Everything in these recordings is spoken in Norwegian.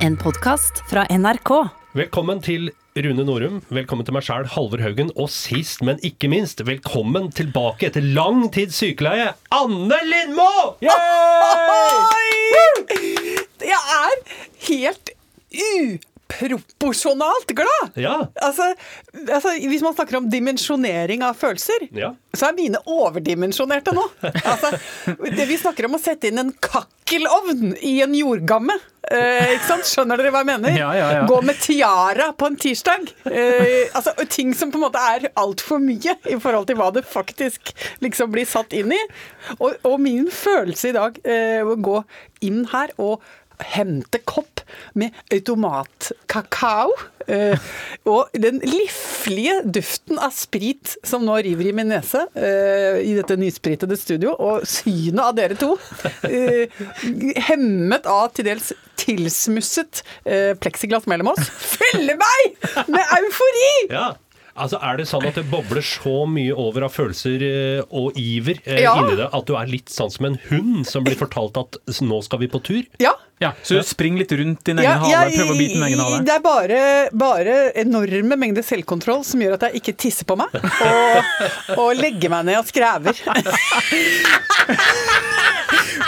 En podkast fra NRK. Velkommen til Rune Norum. Velkommen til meg sjæl, Halvor Haugen. Og sist, men ikke minst, velkommen tilbake etter lang tids sykeleie, Anne Lindmo! Jeg er helt uproporsjonalt glad! Ja. Altså, altså, hvis man snakker om dimensjonering av følelser, Ja. så er mine overdimensjonerte nå. Altså, det vi snakker om å sette inn en kakkelovn i en jordgamme. Eh, ikke sant? Skjønner dere hva jeg mener? Ja, ja, ja. Gå med tiara på en tirsdag. Eh, altså, ting som på en måte er altfor mye i forhold til hva det faktisk liksom blir satt inn i. Og, og min følelse i dag eh, å gå inn her og hente kopp med automatkakao. Eh, og den liflige duften av sprit som nå river i min nese eh, i dette nyspritede studio, og synet av dere to, eh, hemmet av til dels tilsmusset eh, pleksiglass mellom oss, fyller meg med eufori! ja. Altså, Er det sånn at det bobler så mye over av følelser eh, og iver eh, Ja. inni deg at du er litt sånn som en hund som blir fortalt at nå skal vi på tur? Ja. Ja, så du springer litt rundt din egen Ja, hale, prøver å bite din egen hale. Det er bare, bare enorme mengder selvkontroll som gjør at jeg ikke tisser på meg, og, og legger meg ned og skrever.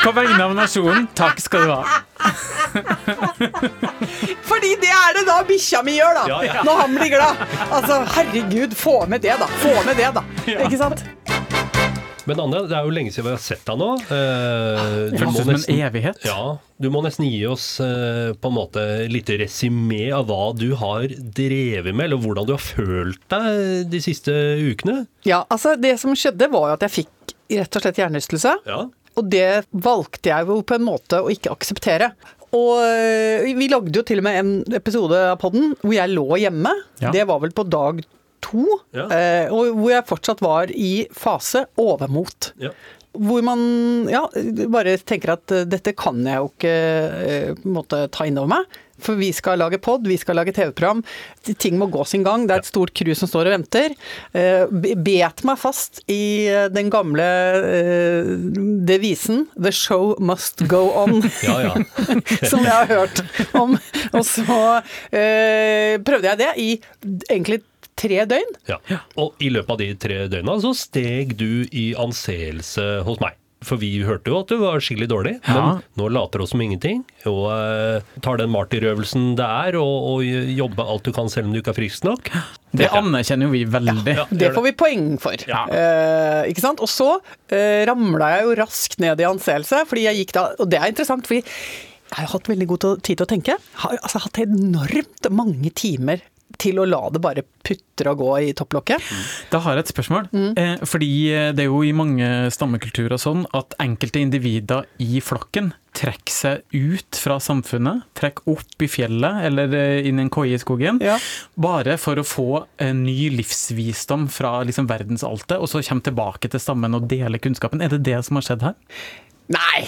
På vegne av nasjonen, takk skal du ha. Fordi det er det da bikkja mi gjør, da. Ja, ja. Når han blir glad. Altså, herregud, få med det, da. Få med det, da. Ikke sant? Men Anne, det er jo lenge siden vi har sett deg nå. Eh, du må nesten- evighet. Ja, du må nesten gi oss eh, på en måte litt resymé av hva du har drevet med, eller hvordan du har følt deg de siste ukene. Ja, altså, det som skjedde, var jo at jeg fikk rett og slett hjernerystelse. Ja. Og det valgte jeg jo på en måte å ikke akseptere. Og øh, vi lagde jo til og med en episode av podden hvor jeg lå hjemme. Ja. Det var vel på dag to. Ja. eh, og hvor jeg fortsatt var i fase overmot. Ja. Hvor man ja, bare tenker at eh, dette kan jeg jo ikke eh, måte ta inn over meg. For vi skal lage pod, vi skal lage TV-program. Ting må gå sin gang. Det er et stort crew som står og venter. Eh, Bet meg fast i eh, den gamle eh, devisen 'The show must go on'. Ja, ja. som jeg har hørt om. Og så eh, prøvde jeg det i egentlig tre døgn. ja. Og i løpet av de tre døgna så steg du i anseelse hos meg. For vi hørte jo at du var skikkelig dårlig, Ja. men nå later du som ingenting. Og uh, tar den martyrøvelsen det er å og jobbe alt du kan selv om du ikke er frisk nok. Det anerkjenner jo vi veldig. Ja. Det får vi poeng for. Ja. Eh, ikke sant? Og så eh, ramla jeg jo raskt ned i anseelse, fordi jeg gikk da Og det er interessant, fordi jeg har hatt veldig god tid til å tenke. Har altså, hatt enormt mange timer til å la det bare putre og gå i topplokket. Da har jeg et spørsmål. Mm. fordi eh, det er jo i mange stammekulturer sånn at enkelte individer i flokken trekker seg ut fra samfunnet, trekker opp i fjellet eller eh, inn i en koie i skogen, Ja. bare for å få en ny livsvisdom fra liksom verdensaltet, og så komme tilbake til stammen og dele kunnskapen. Er det det som har skjedd her? Nei!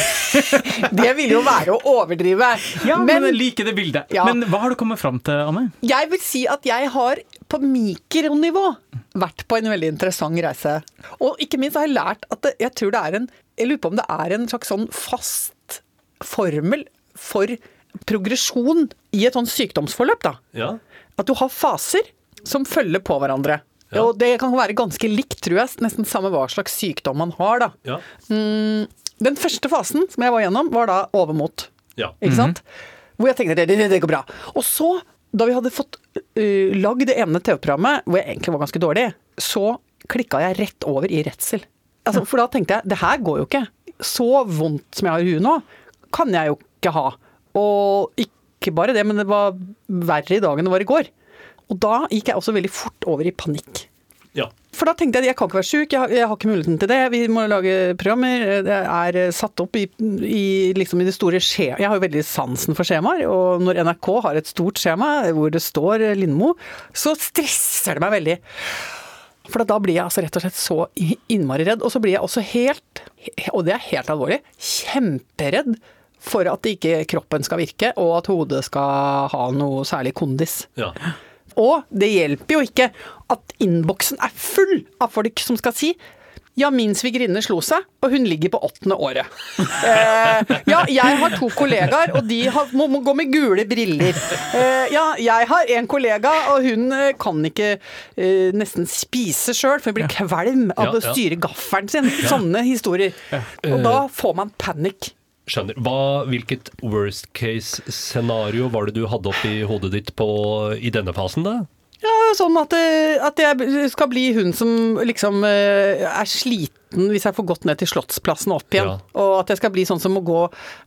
det ville jo være å overdrive. Ja, men, men like det bildet. Ja. Men hva har du kommet fram til, Anne? Jeg vil si at jeg har på mikronivå vært på en veldig interessant reise. Og ikke minst har jeg lært at det, jeg tror det er en Jeg lurer på om det er en slags sånn fast formel for progresjon i et sånn sykdomsforløp, da. Ja. At du har faser som følger på hverandre. Ja. Og det kan være ganske likt, tror jeg, nesten samme hva slags sykdom man har, da. Ja. Den første fasen som jeg var gjennom, var da overmot. ja. Ikke sant? Hvor jeg tenkte det, det, det går bra. Og så, da vi hadde fått uh, lagd det ene TV-programmet, hvor jeg egentlig var ganske dårlig, så klikka jeg rett over i redsel. Altså, for da tenkte jeg, det her går jo ikke. Så vondt som jeg har i huet nå, kan jeg jo ikke ha. Og ikke bare det, men det var verre i dag enn det var i går. Og da gikk jeg også veldig fort over i panikk. ja. For da tenkte jeg at jeg kan ikke være sjuk, jeg, jeg har ikke muligheten til det. Vi må lage programmer. Det er eh, satt opp i, i, liksom i det store skjemaet. Jeg har jo veldig sansen for skjemaer, og når NRK har et stort skjema hvor det står eh, Lindmo, så stresser det meg veldig. For da blir jeg altså rett og slett så innmari redd. Og så blir jeg også helt, og det er helt alvorlig, kjemperedd for at ikke kroppen skal virke, og at hodet skal ha noe særlig kondis. ja. Og det hjelper jo ikke at innboksen er full av folk som skal si Ja, min svigerinne slo seg, og hun ligger på åttende året. Eh, ja, jeg har to kollegaer, og de har, må, må gå med gule briller. Eh, ja, jeg har en kollega, og hun eh, kan ikke eh, nesten spise sjøl, for hun blir kvalm av å styre gaffelen sin. Sånne historier. Og da får man panikk. Skjønner. Hva, hvilket worst case scenario var det du hadde oppi hodet ditt på i denne fasen, da? Ja, sånn at, eh, at jeg skal bli hun som liksom eh, er sliten hvis jeg får gått ned til Slottsplassen og opp igjen. Ja. Og at jeg skal bli sånn som må gå,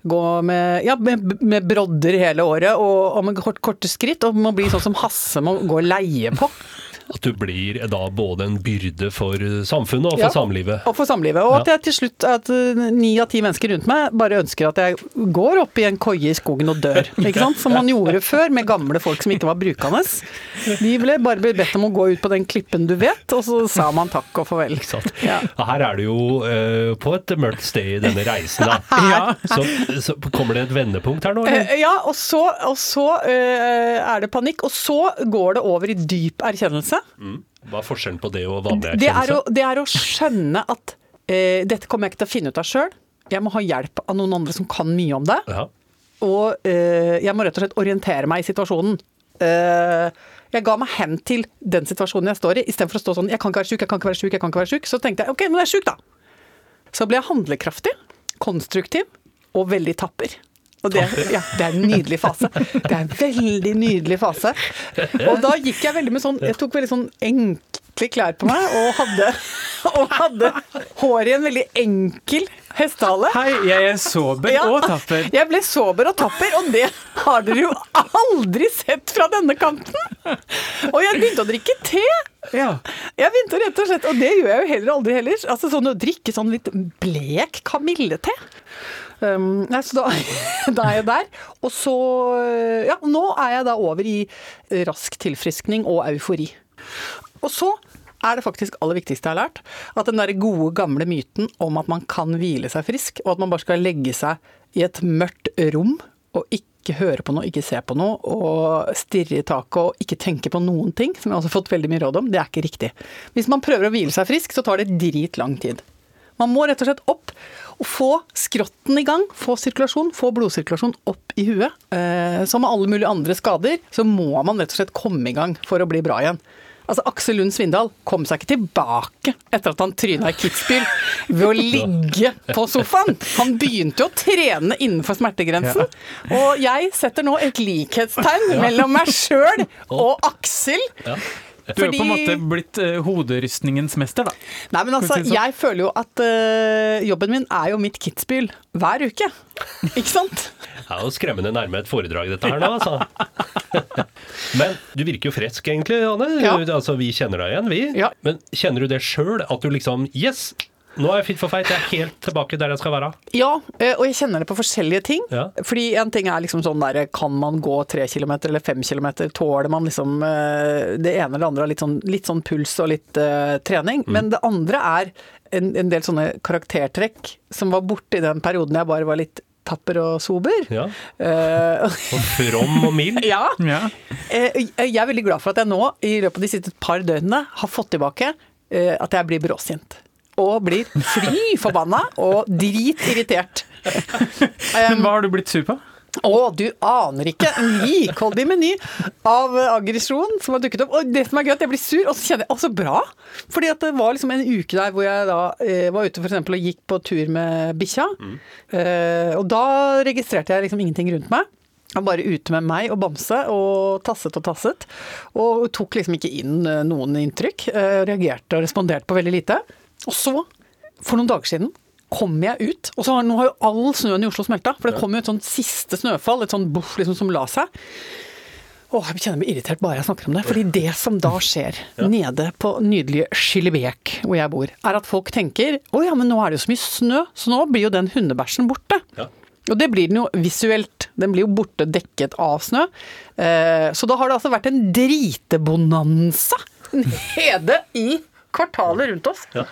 gå med, ja, med, med brodder hele året og, og med kort, korte skritt. Og må bli sånn som Hasse må gå og leie på. At du blir da både en byrde for samfunnet og for Ja. samlivet. Og for samlivet. Og at jeg til slutt, at eh, ni av ti mennesker rundt meg bare ønsker at jeg går opp i en koie i skogen og dør. Ikke sant? Som man gjorde før med gamle folk som ikke var brukende. De ble bare bedt om å gå ut på den klippen du vet, og så sa man takk og farvel. Ja. Her er du jo uh, på et mørkt sted i denne reisen, da. Ja. Så, så kommer det et vendepunkt her nå, eller? Eh, Ja, og så, og så uh, er det panikk, og så går det over i dyp erkjennelse. Hva er forskjellen på det og vanlig Det er å, det er å skjønne at eh, dette kommer jeg ikke til å finne ut av sjøl. Jeg må ha hjelp av noen andre som kan mye om det. Ja. Og eh, jeg må rett og slett orientere meg i situasjonen. Eh, jeg ga meg hen til den situasjonen jeg står i, istedenfor å stå sånn Jeg kan ikke være sjuk, jeg kan ikke være sjuk, jeg kan ikke være sjuk. Så tenkte jeg OK, men jeg er sjuk, da. Så ble jeg handlekraftig, konstruktiv og veldig tapper. Og det, ja, det er en nydelig fase. Det er en veldig nydelig fase. Og da gikk jeg veldig med sånn Jeg tok veldig sånn enkle klær på meg og hadde, og hadde hår i en veldig enkel hestehale. Hei, jeg er sober Ja. og tapper. Jeg ble sober og tapper, og det har dere jo aldri sett fra denne kanten. Og jeg begynte å drikke te. Ja. Jeg begynte rett og slett, og det gjør jeg jo heller aldri heller, altså sånn å drikke sånn litt blek kamillete. Um, så da, da er jeg der. Og så Ja, nå er jeg da over i rask tilfriskning og eufori. Og så er det faktisk aller viktigste jeg har lært, at den der gode, gamle myten om at man kan hvile seg frisk, og at man bare skal legge seg i et mørkt rom og ikke høre på noe, ikke se på noe, og stirre i taket og ikke tenke på noen ting, som jeg også har fått veldig mye råd om, det er ikke riktig. Hvis man prøver å hvile seg frisk, så tar det dritlang tid. Man må rett og slett opp og få skrotten i gang, få sirkulasjon, få blodsirkulasjon opp i huet. Eh, som med alle mulige andre skader, så må man rett og slett komme i gang for å bli bra igjen. Altså, Aksel Lund Svindal kom seg ikke tilbake etter at han tryna i Kitzbühel ved å ligge på sofaen. Han begynte jo å trene innenfor smertegrensen. Og jeg setter nå et likhetstegn mellom meg sjøl og Aksel. Du er på en måte blitt uh, hoderystningens mester, da. Nei, men altså, sånn? jeg føler jo at uh, jobben min er jo mitt Kitzbühel hver uke. Ikke sant? Det er jo skremmende nærme et foredrag, dette her nå, altså. Men du virker jo frisk, egentlig, Anne. Ja. Altså, vi kjenner deg igjen, vi. Ja. Men kjenner du det sjøl? At du liksom Yes! Nå er jeg fit for fight, jeg er helt tilbake der jeg skal være. Ja, øh, og jeg kjenner det på forskjellige ting. Ja. Fordi en ting er liksom sånn der Kan man gå tre kilometer eller fem kilometer? Tåler man liksom øh, det ene eller andre av litt sånn, litt sånn puls og litt uh, trening? Men det andre er en, en del sånne karaktertrekk som var borte i den perioden jeg bare var litt tapper og sober. Ja. Uh, Og from og mild. ja. Ja. Eh, Jeg er veldig glad for at jeg nå, i løpet av de siste par døgnene, har fått tilbake eh, at jeg blir bråsint. Og blir fly forbanna og dritirritert. Men hva har du blitt sur på? Å, du aner ikke! En rikholdig meny av aggresjon som har dukket opp. Og det som er gøy, at jeg blir sur, og så kjenner jeg å, så bra! Fordi at det var liksom en uke der hvor jeg da eh, var ute for eksempel og gikk på tur med bikkja. Eh, og da registrerte jeg liksom ingenting rundt meg. Var bare ute med meg og Bamse og tasset og tasset. Og tok liksom ikke inn eh, noen inntrykk. Eh, reagerte og responderte på veldig lite. Og så, for noen dager siden, kom jeg ut. Og så har, nå har jo all snøen i Oslo smelta, for det kom jo et sånn siste snøfall, et sånn boff liksom som la seg. Åh, jeg kjenner meg irritert bare jeg snakker om det. Fordi det som da skjer nede på nydelige Skillebekk, hvor jeg bor, er at folk tenker å ja, men nå er det jo så mye snø, så nå blir jo den hundebæsjen borte. Ja. Og det blir den jo visuelt. Den blir jo borte dekket av snø. Eh, så da har det altså vært en dritebonanza nede i kvartalet rundt oss. Ja.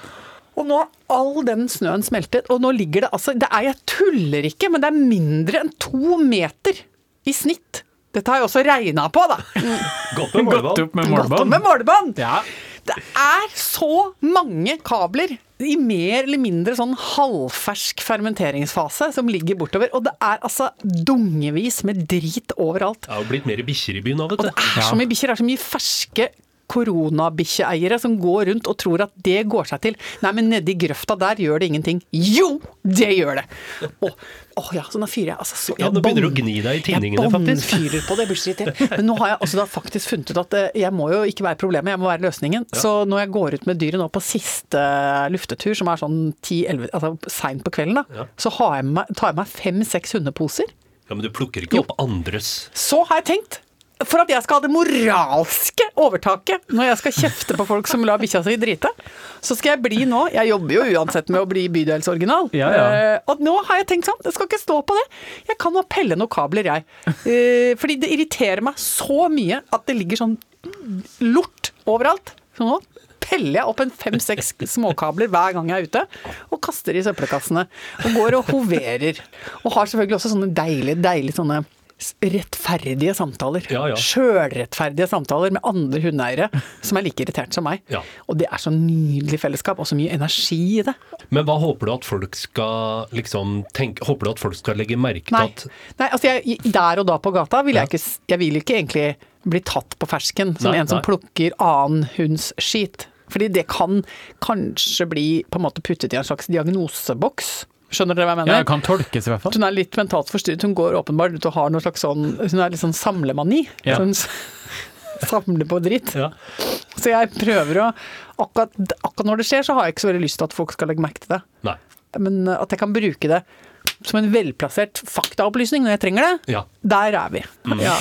Og nå har all den snøen smeltet, og nå ligger det altså det er, Jeg tuller ikke, men det er mindre enn to meter i snitt. Dette har jeg også regna på, da. Godt med Gått opp med Godt om med målebånd! Ja. Det er så mange kabler i mer eller mindre sånn halvfersk fermenteringsfase som ligger bortover. Og det er altså dungevis med drit overalt. Det har jo blitt mer bikkjer i byen nå, vet Og det er så mye bikkjer, det er så mye ferske koronabikkjeeiere som går rundt og tror at det går seg til. Nei, men nedi grøfta der gjør det ingenting. Jo, det gjør det! Å, å ja, så nå fyrer jeg altså så Ja, nå begynner du å gni deg i tinningene, Jeg faktisk. båndfyrer på det, jeg blir så irritert. Men nå har jeg da faktisk funnet ut at eh, jeg må jo ikke være problemet, jeg må være løsningen. Så når jeg går ut med dyret nå på siste luftetur, som er sånn 10-11, altså seint på kvelden, da, Ja. så har jeg med, tar jeg meg fem-seks hundeposer. Ja, Men du plukker ikke opp andres Så har jeg tenkt for at jeg skal ha det moralske overtaket når jeg skal kjefte på folk som lar bikkja si drite, så skal jeg bli nå Jeg jobber jo uansett med å bli bydelsoriginal. Ja, ja. Uh, og nå har jeg tenkt sånn, det skal ikke stå på det. Jeg kan nå pelle noen kabler, jeg. Uh, fordi det irriterer meg så mye at det ligger sånn lort overalt. Så nå peller jeg opp en fem-seks småkabler hver gang jeg er ute, og kaster i søppelkassene. Og går og hoverer. Og har selvfølgelig også sånne deilige, deilige sånne rettferdige samtaler. Ja, ja. Sjølrettferdige samtaler med andre hundeeiere som er like irritert som meg. Ja. Og det er så nydelig fellesskap, og så mye energi i det. Men hva håper du at folk skal liksom tenke Håper du at folk skal legge merke til at nei altså jeg, der og da på gata vil jeg ikke Jeg vil ikke egentlig bli tatt på fersken som Nei, en som nei. plukker annen hunds skit. Fordi det kan kanskje bli på en måte puttet i en slags diagnoseboks. Skjønner dere hva jeg Ja, mener? det kan tolkes i hvert fall. Hun er litt mentalt forstyrret. Hun går åpenbart ut og har noe slags sånn Hun er litt sånn samlemani. Ja. Så hun samler på dritt. Ja. Så jeg prøver å akkurat, akkurat når det skjer, så har jeg ikke så veldig lyst til at folk skal legge merke til det. Nei. Men at jeg kan bruke det som en velplassert faktaopplysning når jeg trenger det, Ja. der er vi. Ja.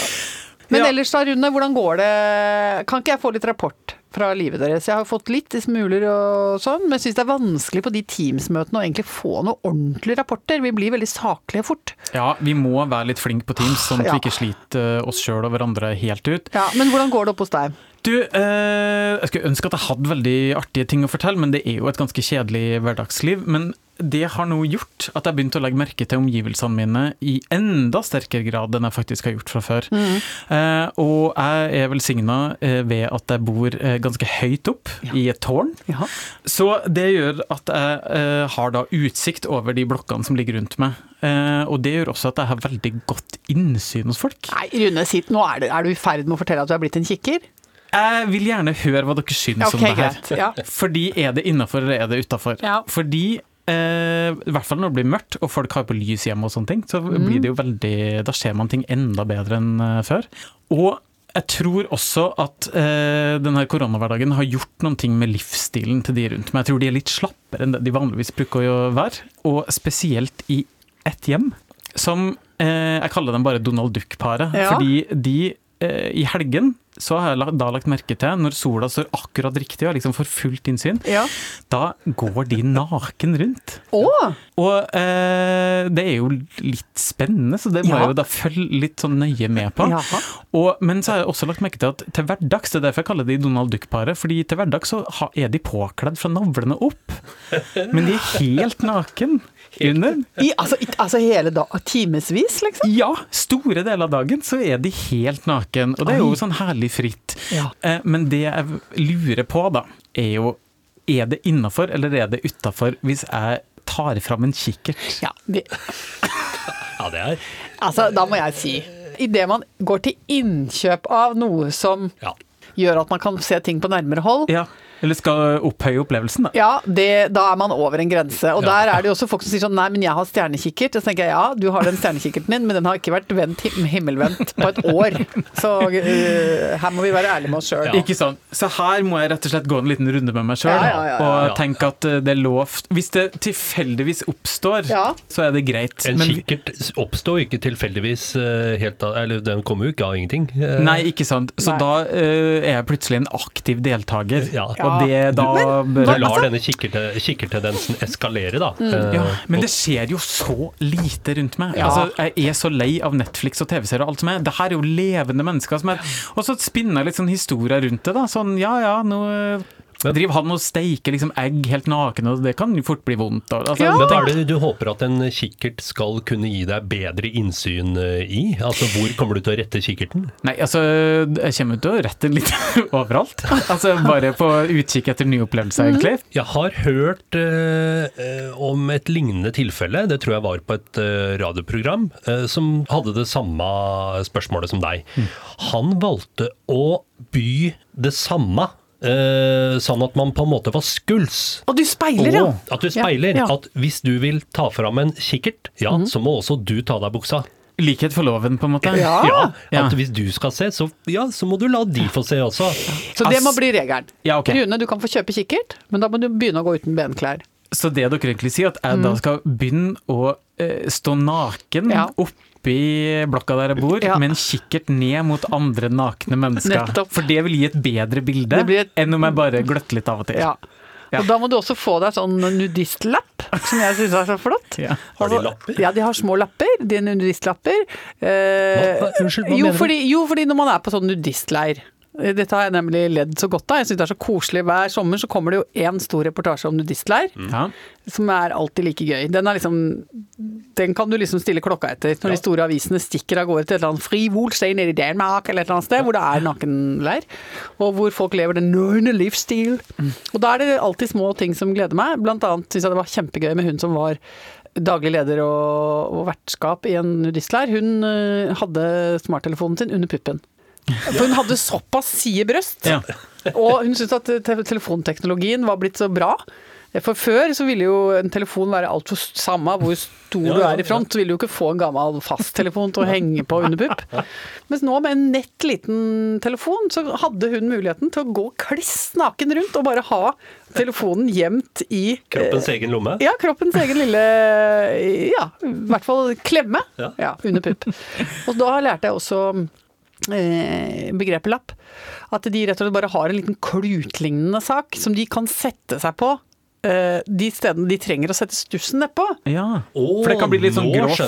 Men Ja. ellers da, Rune, hvordan går det? Kan ikke jeg få litt rapport fra livet deres? Jeg har fått litt i smuler og sånn, men syns det er vanskelig på de Teams-møtene å egentlig få noen ordentlige rapporter. Vi blir veldig saklige fort. Ja, vi må være litt flinke på Teams, sånn at Ja. vi ikke sliter oss sjøl og hverandre helt ut. Ja, Men hvordan går det opp hos deg? Du, eh, jeg skulle ønske at jeg hadde veldig artige ting å fortelle, men det er jo et ganske kjedelig hverdagsliv. Men det har nå gjort at jeg har begynt å legge merke til omgivelsene mine i enda sterkere grad enn jeg faktisk har gjort fra før. Eh, og jeg er velsigna eh, ved at jeg bor eh, ganske høyt opp i et tårn. Ja. Så det gjør at jeg eh, har da utsikt over de blokkene som ligger rundt meg. Eh, og det gjør også at jeg har veldig godt innsyn hos folk. Nei, Rune, sitt, nå er, det, er du i ferd med å fortelle at du er blitt en kikker? Jeg vil gjerne høre hva dere syns okay, om det her. Ja. Fordi er det innafor, eller er det utafor? Ja. Fordi eh, i hvert fall når det blir mørkt, og folk har på lys hjemme og sånne ting, så Mm. blir det jo veldig Da ser man ting enda bedre enn eh, før. Og jeg tror også at eh, denne koronahverdagen har gjort noen ting med livsstilen til de rundt meg. Jeg tror de er litt slappere enn det de vanligvis bruker å være, og spesielt i ett hjem, som eh, jeg kaller dem bare Donald Duck-paret. Ja. Fordi de eh, i helgen så har jeg da lagt merke til, når sola står akkurat riktig og liksom får fullt innsyn, Ja. da går de naken rundt. Å! Og eh, det er jo litt spennende, så det må Ja. jeg jo da følge litt sånn nøye med på. Ja. Og, men så har jeg også lagt merke til at til hverdags, det er derfor jeg kaller de Donald Duck-paret, fordi til hverdags så er de påkledd fra navlene opp. Men de er helt naken under. I, altså, altså hele da, timevis, liksom? Ja, store deler av dagen så er de helt naken, og det er jo sånn herlig fritt. Ja. Eh, Men det jeg lurer på da, er jo er det innafor eller er det utafor hvis jeg tar fram en kikkert? Ja, det, ja, det er altså, da må jeg si Idet man går til innkjøp av noe som Ja. gjør at man kan se ting på nærmere hold, Ja, eller skal opphøye opplevelsen, da. ja, det, da er man over en grense. Og Ja. der er det jo også folk som sier sånn Nei, men jeg har stjernekikkert. Og så tenker jeg ja, du har den stjernekikkerten din, men den har ikke vært vendt, himmelvendt på et år. Så uh, her må vi være ærlige med oss sjøl. Ja. Ikke sant. Så her må jeg rett og slett gå en liten runde med meg sjøl Ja, ja, ja, ja. og tenke at eh, det er lov Hvis det tilfeldigvis oppstår, Ja. så er det greit. En Men- kikkert oppstår ikke tilfeldigvis eh, helt av Eller den kommer jo ikke av ingenting. Nei, ikke sant. Så Nei. da uh, er jeg plutselig en aktiv deltaker. Ja. Og det da bør Du lar altså- denne kikkerte, kikkertendensen eskalere, da. Mm. ja, men det skjer jo så lite rundt meg. Ja. Altså, jeg er så lei av Netflix og TV-serier og alt som er. Det her er jo levende mennesker som er Og så spinner jeg litt sånn historier rundt det, da. Sånn ja ja, nå Driver han og steiker liksom egg helt naken, og det kan jo fort bli vondt. Altså, Ja. Men er det du håper at en kikkert skal kunne gi deg bedre innsyn eh, i? Altså hvor kommer du til å rette kikkerten? Nei, altså, jeg kommer til å rette litt overalt. Altså, bare på utkikk etter nye opplevelser, egentlig. Jeg har hørt eh, eh, om et lignende tilfelle, det tror jeg var på et eh, radioprogram, eh, som hadde det samme spørsmålet som deg. Han valgte å by det samme, eh, sånn at man på en måte var skuls. Og du speiler, ja. Og At du speiler. Ja, ja. At hvis du vil ta fram en kikkert, ja, så må også du ta deg buksa. Likhet for loven, på en måte. Ja. Ja, at hvis du skal se, så, ja, så må du la de få se også. Så det må bli regelen. Ja, okay. Rune, du kan få kjøpe kikkert, men da må du begynne å gå uten benklær. Så det dere egentlig sier, at jeg da skal begynne å eh, stå naken ja. Ja. Oppi blokka der jeg bor, Ja. med en kikkert ned mot andre nakne mennesker. Nettopp. For det vil gi et bedre bilde et- enn om jeg bare gløtter litt av og til. Ja. Ja. Og da må du også få deg sånn nudistlapp, som jeg syns er så flott. Ja. Har de lapper? Ja, de har små lapper. De er nudistlapper. Eh, unnskyld, hva jo, mener du? fordi, jo, fordi når man er på sånn nudistleir dette har jeg nemlig ledd så godt av. Jeg syns det er så koselig. Hver sommer så kommer det jo én stor reportasje om nudistleir, Ja. som er alltid like gøy. Den er liksom Den kan du liksom stille klokka etter når Ja. de store avisene stikker av gårde til et eller annet frivolstein nede i Danmark eller et eller annet sted, hvor det er nakenleir, og hvor folk lever den nøyne livsstil. Og da er det alltid små ting som gleder meg. Blant annet syns jeg det var kjempegøy med hun som var daglig leder og, og vertskap i en nudistleir. Hun øh, hadde smarttelefonen sin under puppen. For hun hadde såpass side brøst. Ja. Og hun syntes at te- telefonteknologien var blitt så bra. For før så ville jo en telefon være altfor samme hvor stor Ja, du er i front, så ville du ikke få en gammel fasttelefon til å henge på under pupp. Mens nå med en nett liten telefon, så hadde hun muligheten til å gå kliss naken rundt og bare ha telefonen gjemt i Kroppens egen lomme? ja, kroppens egen lille Ja, i hvert fall klemme. Ja. Ja, under pupp. Og da lærte jeg også eh, begrepet lapp. At de rett og slett bare har en liten klutlignende sak som de kan sette seg på. eh, de stedene de trenger å sette stussen nedpå. ja. Oh, For det kan bli litt sånn grovt.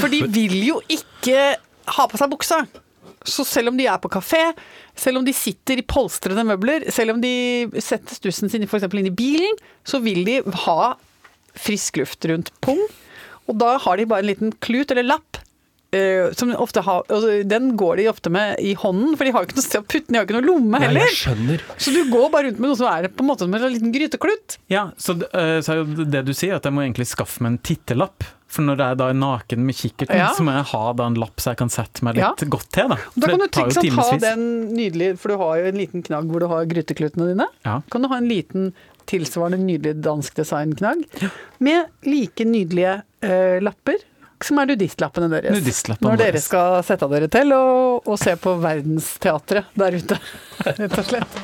For de vil jo ikke ha på seg buksa. Så selv om de er på kafé, selv om de sitter i polstrede møbler, selv om de setter stussen sin f.eks. inn i bilen, så vil de ha frisk luft rundt pung. Og da har de bare en liten klut eller lapp. Eh, som ofte har, altså, Den går de ofte med i hånden, for de har jo ikke noe sted å putte den, de har jo ikke noe lomme Nei, heller. jeg skjønner. Så du går bare rundt med noe som er på en måte som en liten gryteklut. Ja, så, uh, eh, så er jo det du sier, at jeg må egentlig skaffe meg en tittelapp. For når jeg da er naken med kikkerten, Ja. så må jeg ha da en lapp så jeg kan sette meg litt Ja. godt til. Da, Da kan du sant, ha den nydelige, for du har jo en liten knagg hvor du har gryteklutene dine. Ja. Kan du ha en liten tilsvarende nydelig dansk designknagg med like nydelige uh, lapper som er nudistlappene deres. Nudistlappene Når dere deres. skal sette dere til og, og se på verdensteatret der ute, rett og slett.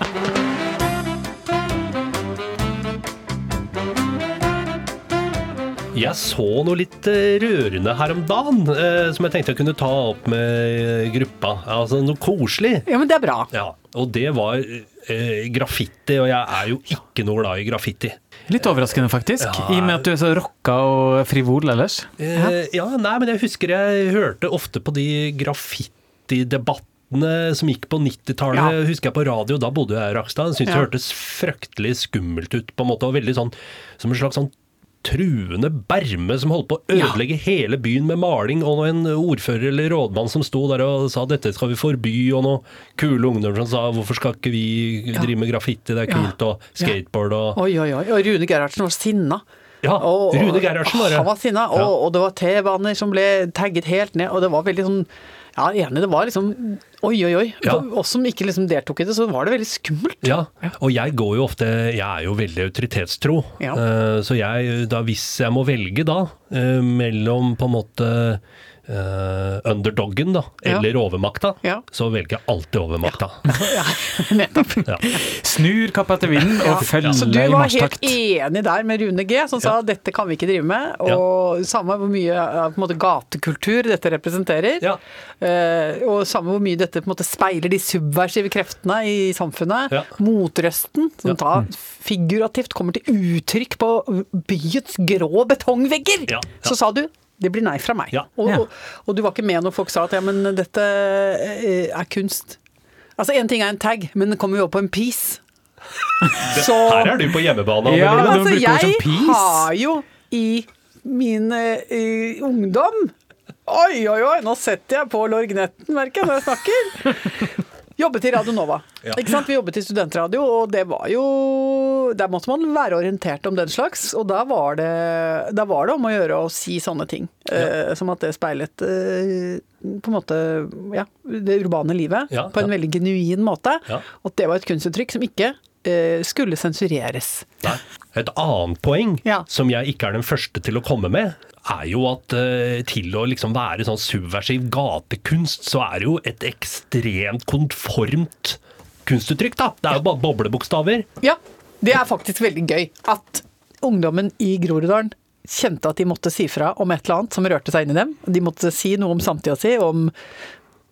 Jeg så noe litt eh, rørende her om dagen, eh, som jeg tenkte jeg kunne ta opp med gruppa. Altså noe koselig. Ja, men det er bra. Ja, og det var eh, graffiti, og jeg er jo ikke noe glad i graffiti. Litt overraskende, faktisk. Ja. I og med at du er så rocka og frivol ellers. Eh, ja, nei, men jeg husker jeg hørte ofte på de graffitidebattene som gikk på 90-tallet, Ja. husker jeg på radio, da bodde jeg i Rakstad. Syntes Ja. det hørtes fryktelig skummelt ut, på en måte, og veldig sånn som en slags sånn truende berme som holdt på å Ja. ødelegge hele byen med maling, og en ordfører eller rådmann som sto der og sa dette skal vi forby, og noen kule ungdommer som sa hvorfor skal ikke vi drive med graffiti, det er Ja. kult, og skateboard og Oi, oi, oi. Og Rune Gerhardsen var sinna. Ja, Og- Rune Gerhardsen var det. Han var sinna, og, Ja. og det var T-baner som ble tagget helt ned, og det var veldig sånn Ja, enig, det var liksom Oi, oi, oi. Ja. For oss som ikke liksom deltok i det, så var det veldig skummelt. Ja, og jeg går jo ofte Jeg er jo veldig autoritetstro. Ja. Eh, Så jeg, da hvis jeg må velge da, eh, mellom på en måte eh, underdoggen da, Ja. eller overmakta, Ja. så velger jeg alltid overmakta. Ja, nettopp. Ja. Snur kappa etter vinden og følger Så du var helt enig der med Rune G, som sa dette kan vi ikke drive med, og samme hvor mye eh, på en måte, gatekultur dette representerer, Ja. eh, og samme hvor mye dette på en måte, speiler de subversive kreftene i samfunnet, Ja. motrøsten, som Ja. da figurativt kommer til uttrykk på byets grå betongvegger, Ja, ja. så sa du det blir nei fra meg. Ja. Og, og, og du var ikke med når folk sa at ja, men dette eh, er kunst. Altså Én ting er en tag, men kommer jo opp på en piece. Så Her er du på hjemmebane, Ja, altså, jeg har jo i min uh, ungdom Oi, oi, oi, nå setter jeg på lorgnetten, merker jeg, når jeg snakker. Jobbet i Radio Nova. Ja. Ikke sant? Vi jobbet i studentradio, og det var jo Der måtte man være orientert om den slags, og da var det, da var det om å gjøre å si sånne ting. Eh, som at det speilet uh, på en måte ja, det urbane livet Ja, på en ja. veldig genuin måte. Ja. Og at det var et kunstuttrykk som ikke eh, skulle sensureres. Nei. Et annet poeng, Ja. som jeg ikke er den første til å komme med, er jo at uh, til å liksom være sånn subversiv gatekunst, så er det jo et ekstremt konformt kunstuttrykk, da. Det er jo bare boblebokstaver. Ja, det er faktisk veldig gøy at ungdommen i Groruddalen kjente at de måtte si fra om et eller annet som rørte seg inn i dem. De måtte si noe om samtida si, om,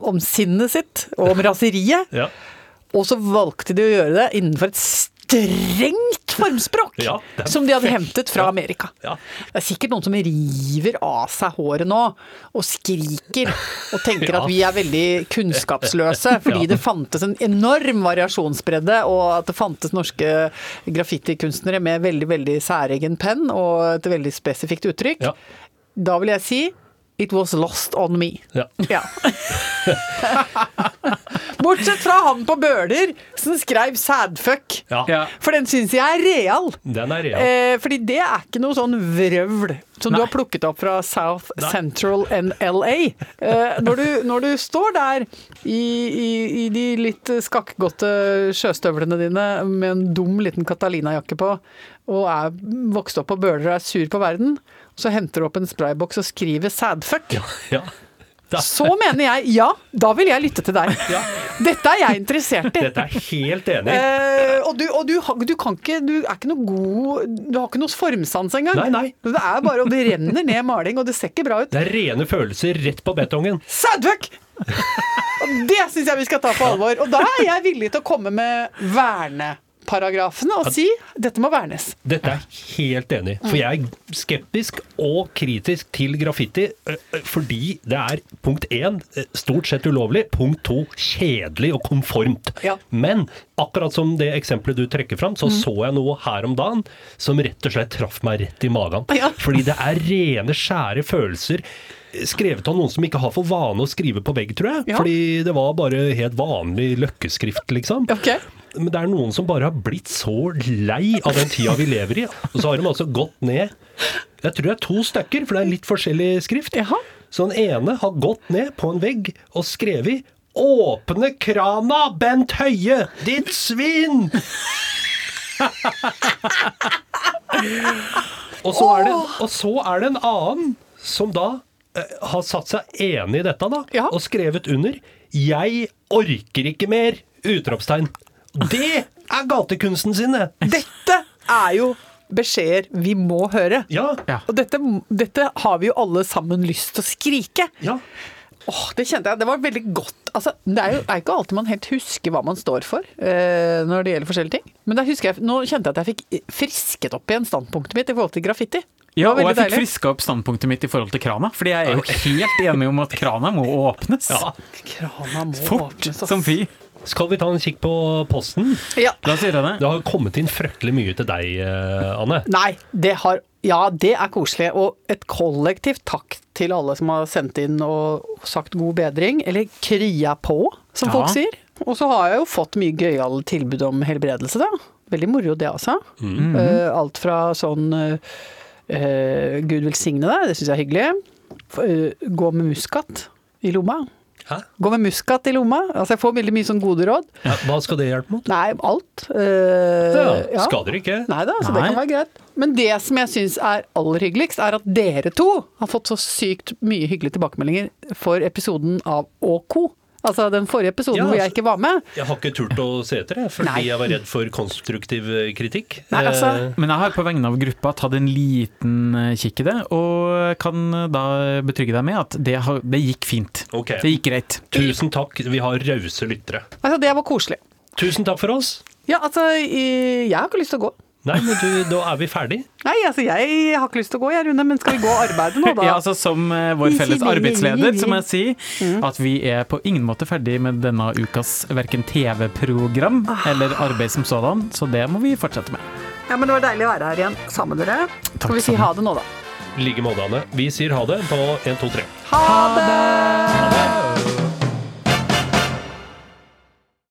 om sinnet sitt, og om raseriet. Ja. Og så valgte de å gjøre det innenfor et strengt formspråk! Ja, som de hadde hentet fra Amerika. Ja. Det er sikkert noen som river av seg håret nå, og skriker og tenker Ja. at vi er veldig kunnskapsløse, fordi Ja. det fantes en enorm variasjonsbredde, og at det fantes norske graffitikunstnere med veldig, veldig særegen penn og et veldig spesifikt uttrykk. Ja. Da vil jeg si It was lost on me. Ja. Ja. Bortsett fra han på Bøler som skrev 'sadfuck'. Ja. For den syns jeg er real. Den er real. Eh, fordi det er ikke noe sånn vrøvl som du har plukket opp fra South Nei. Central and LA. Eh, når, du, når du står der i, i, i de litt skakkgåtte sjøstøvlene dine med en dum liten Catalina-jakke på, og er vokst opp på Bøler og er sur på verden, så henter du opp en sprayboks og skriver 'sadfuck'. Ja. ja. Så mener jeg ja, da vil jeg lytte til deg. Dette er jeg interessert i. Dette er helt enig. Eh, og du, og du, du kan ikke Du er ikke noe god Du har ikke noe formsans engang. Nei, nei. Det er bare, og det renner ned maling, og det ser ikke bra ut. Det er rene følelser rett på betongen. Sadfuck! Og det syns jeg vi skal ta på alvor. Og da er jeg villig til å komme med verneparagrafene og si dette må vernes. Dette er helt enig. For jeg er skeptisk og kritisk til graffiti fordi det er punkt én stort sett ulovlig, punkt to kjedelig og konformt. Ja. Men akkurat som det eksempelet du trekker fram, så så jeg noe her om dagen som rett og slett traff meg rett i magen. Ja. Fordi det er rene, skjære følelser. Skrevet av noen som ikke har for vane å skrive på vegg, tror jeg. Ja. Fordi det var bare helt vanlig løkkeskrift, liksom. Okay. Men det er noen som bare har blitt så lei av den tida vi lever i. Og så har de altså gått ned Jeg tror det er to stykker, for det er litt forskjellig skrift. Jaha. Så den ene har gått ned på en vegg og skrevet 'Åpne krana, Bent Høie, ditt svin'! og, så det, og så er det en annen som da har satt seg enig i dette, da, Ja. og skrevet under 'Jeg orker ikke mer!' Utropstegn. Det er gatekunsten sine! Dette er jo beskjeder vi må høre. Ja. Ja. Og dette, dette har vi jo alle sammen lyst til å skrike. ja. Åh, det kjente jeg. Det var veldig godt. Altså, det er jo er ikke alltid man helt husker hva man står for eh, når det gjelder forskjellige ting. Men da husker jeg, nå kjente jeg at jeg fikk frisket opp igjen standpunktet mitt i forhold til graffiti. Ja, og jeg fikk friska opp standpunktet mitt i forhold til krana. Fordi jeg er jo helt enig om at krana må åpnes. ja. Krana må Fort åpnes, Fort, som fy. Skal vi ta en kikk på posten? Ja. La oss gjøre det. Det har kommet inn fryktelig mye til deg, eh, Anne. Nei, det har Ja, det er koselig. Og et kollektivt takk til alle som har sendt inn og sagt god bedring. Eller kria på, som Ja. folk sier. Og så har jeg jo fått mye gøyale tilbud om helbredelse, da. Veldig moro det, altså. Eh, alt fra sånn uh, Gud velsigne deg, det syns jeg er hyggelig. Eh, gå med muskat i lomma. Hæ? Gå med muskat i lomma. Altså, jeg får veldig mye sånn gode råd. Ja, hva skal det hjelpe mot? Nei, alt. Uh, Ja, ja. Skader ikke. Nei da, så det kan være greit. Men det som jeg syns er aller hyggeligst, er at dere to har fått så sykt mye hyggelige tilbakemeldinger for episoden av ÅK. Altså den forrige episoden Ja, hvor jeg altså- ikke var med. Jeg har ikke turt å se etter, jeg, fordi Nei. jeg var redd for konstruktiv eh, kritikk. Nei, altså- Eh, Men jeg har på vegne av gruppa tatt en liten eh, kikk i det, og kan da betrygge deg med at det, har, det gikk fint. Okay. Det gikk greit. Tusen takk, vi har rause lyttere. Altså, det var koselig. Tusen takk for oss. Ja, altså, jeg har ikke lyst til å gå. Nei, men du, da er vi ferdig. Nei, altså jeg har ikke lyst til å gå, jeg, Rune, men skal vi gå og arbeide nå, da? Ja, altså Som eh, vår felles arbeidsleder så må jeg si at vi er på ingen måte ferdig med denne ukas verken TV-program eller arbeid som sådan, så det må vi fortsette med. Ja, men Det var deilig å være her igjen sammen med dere. Takk Skal vi si ha det nå, da? I like måte, Anne. Vi sier ha det på 1, 2, 3. Ha det!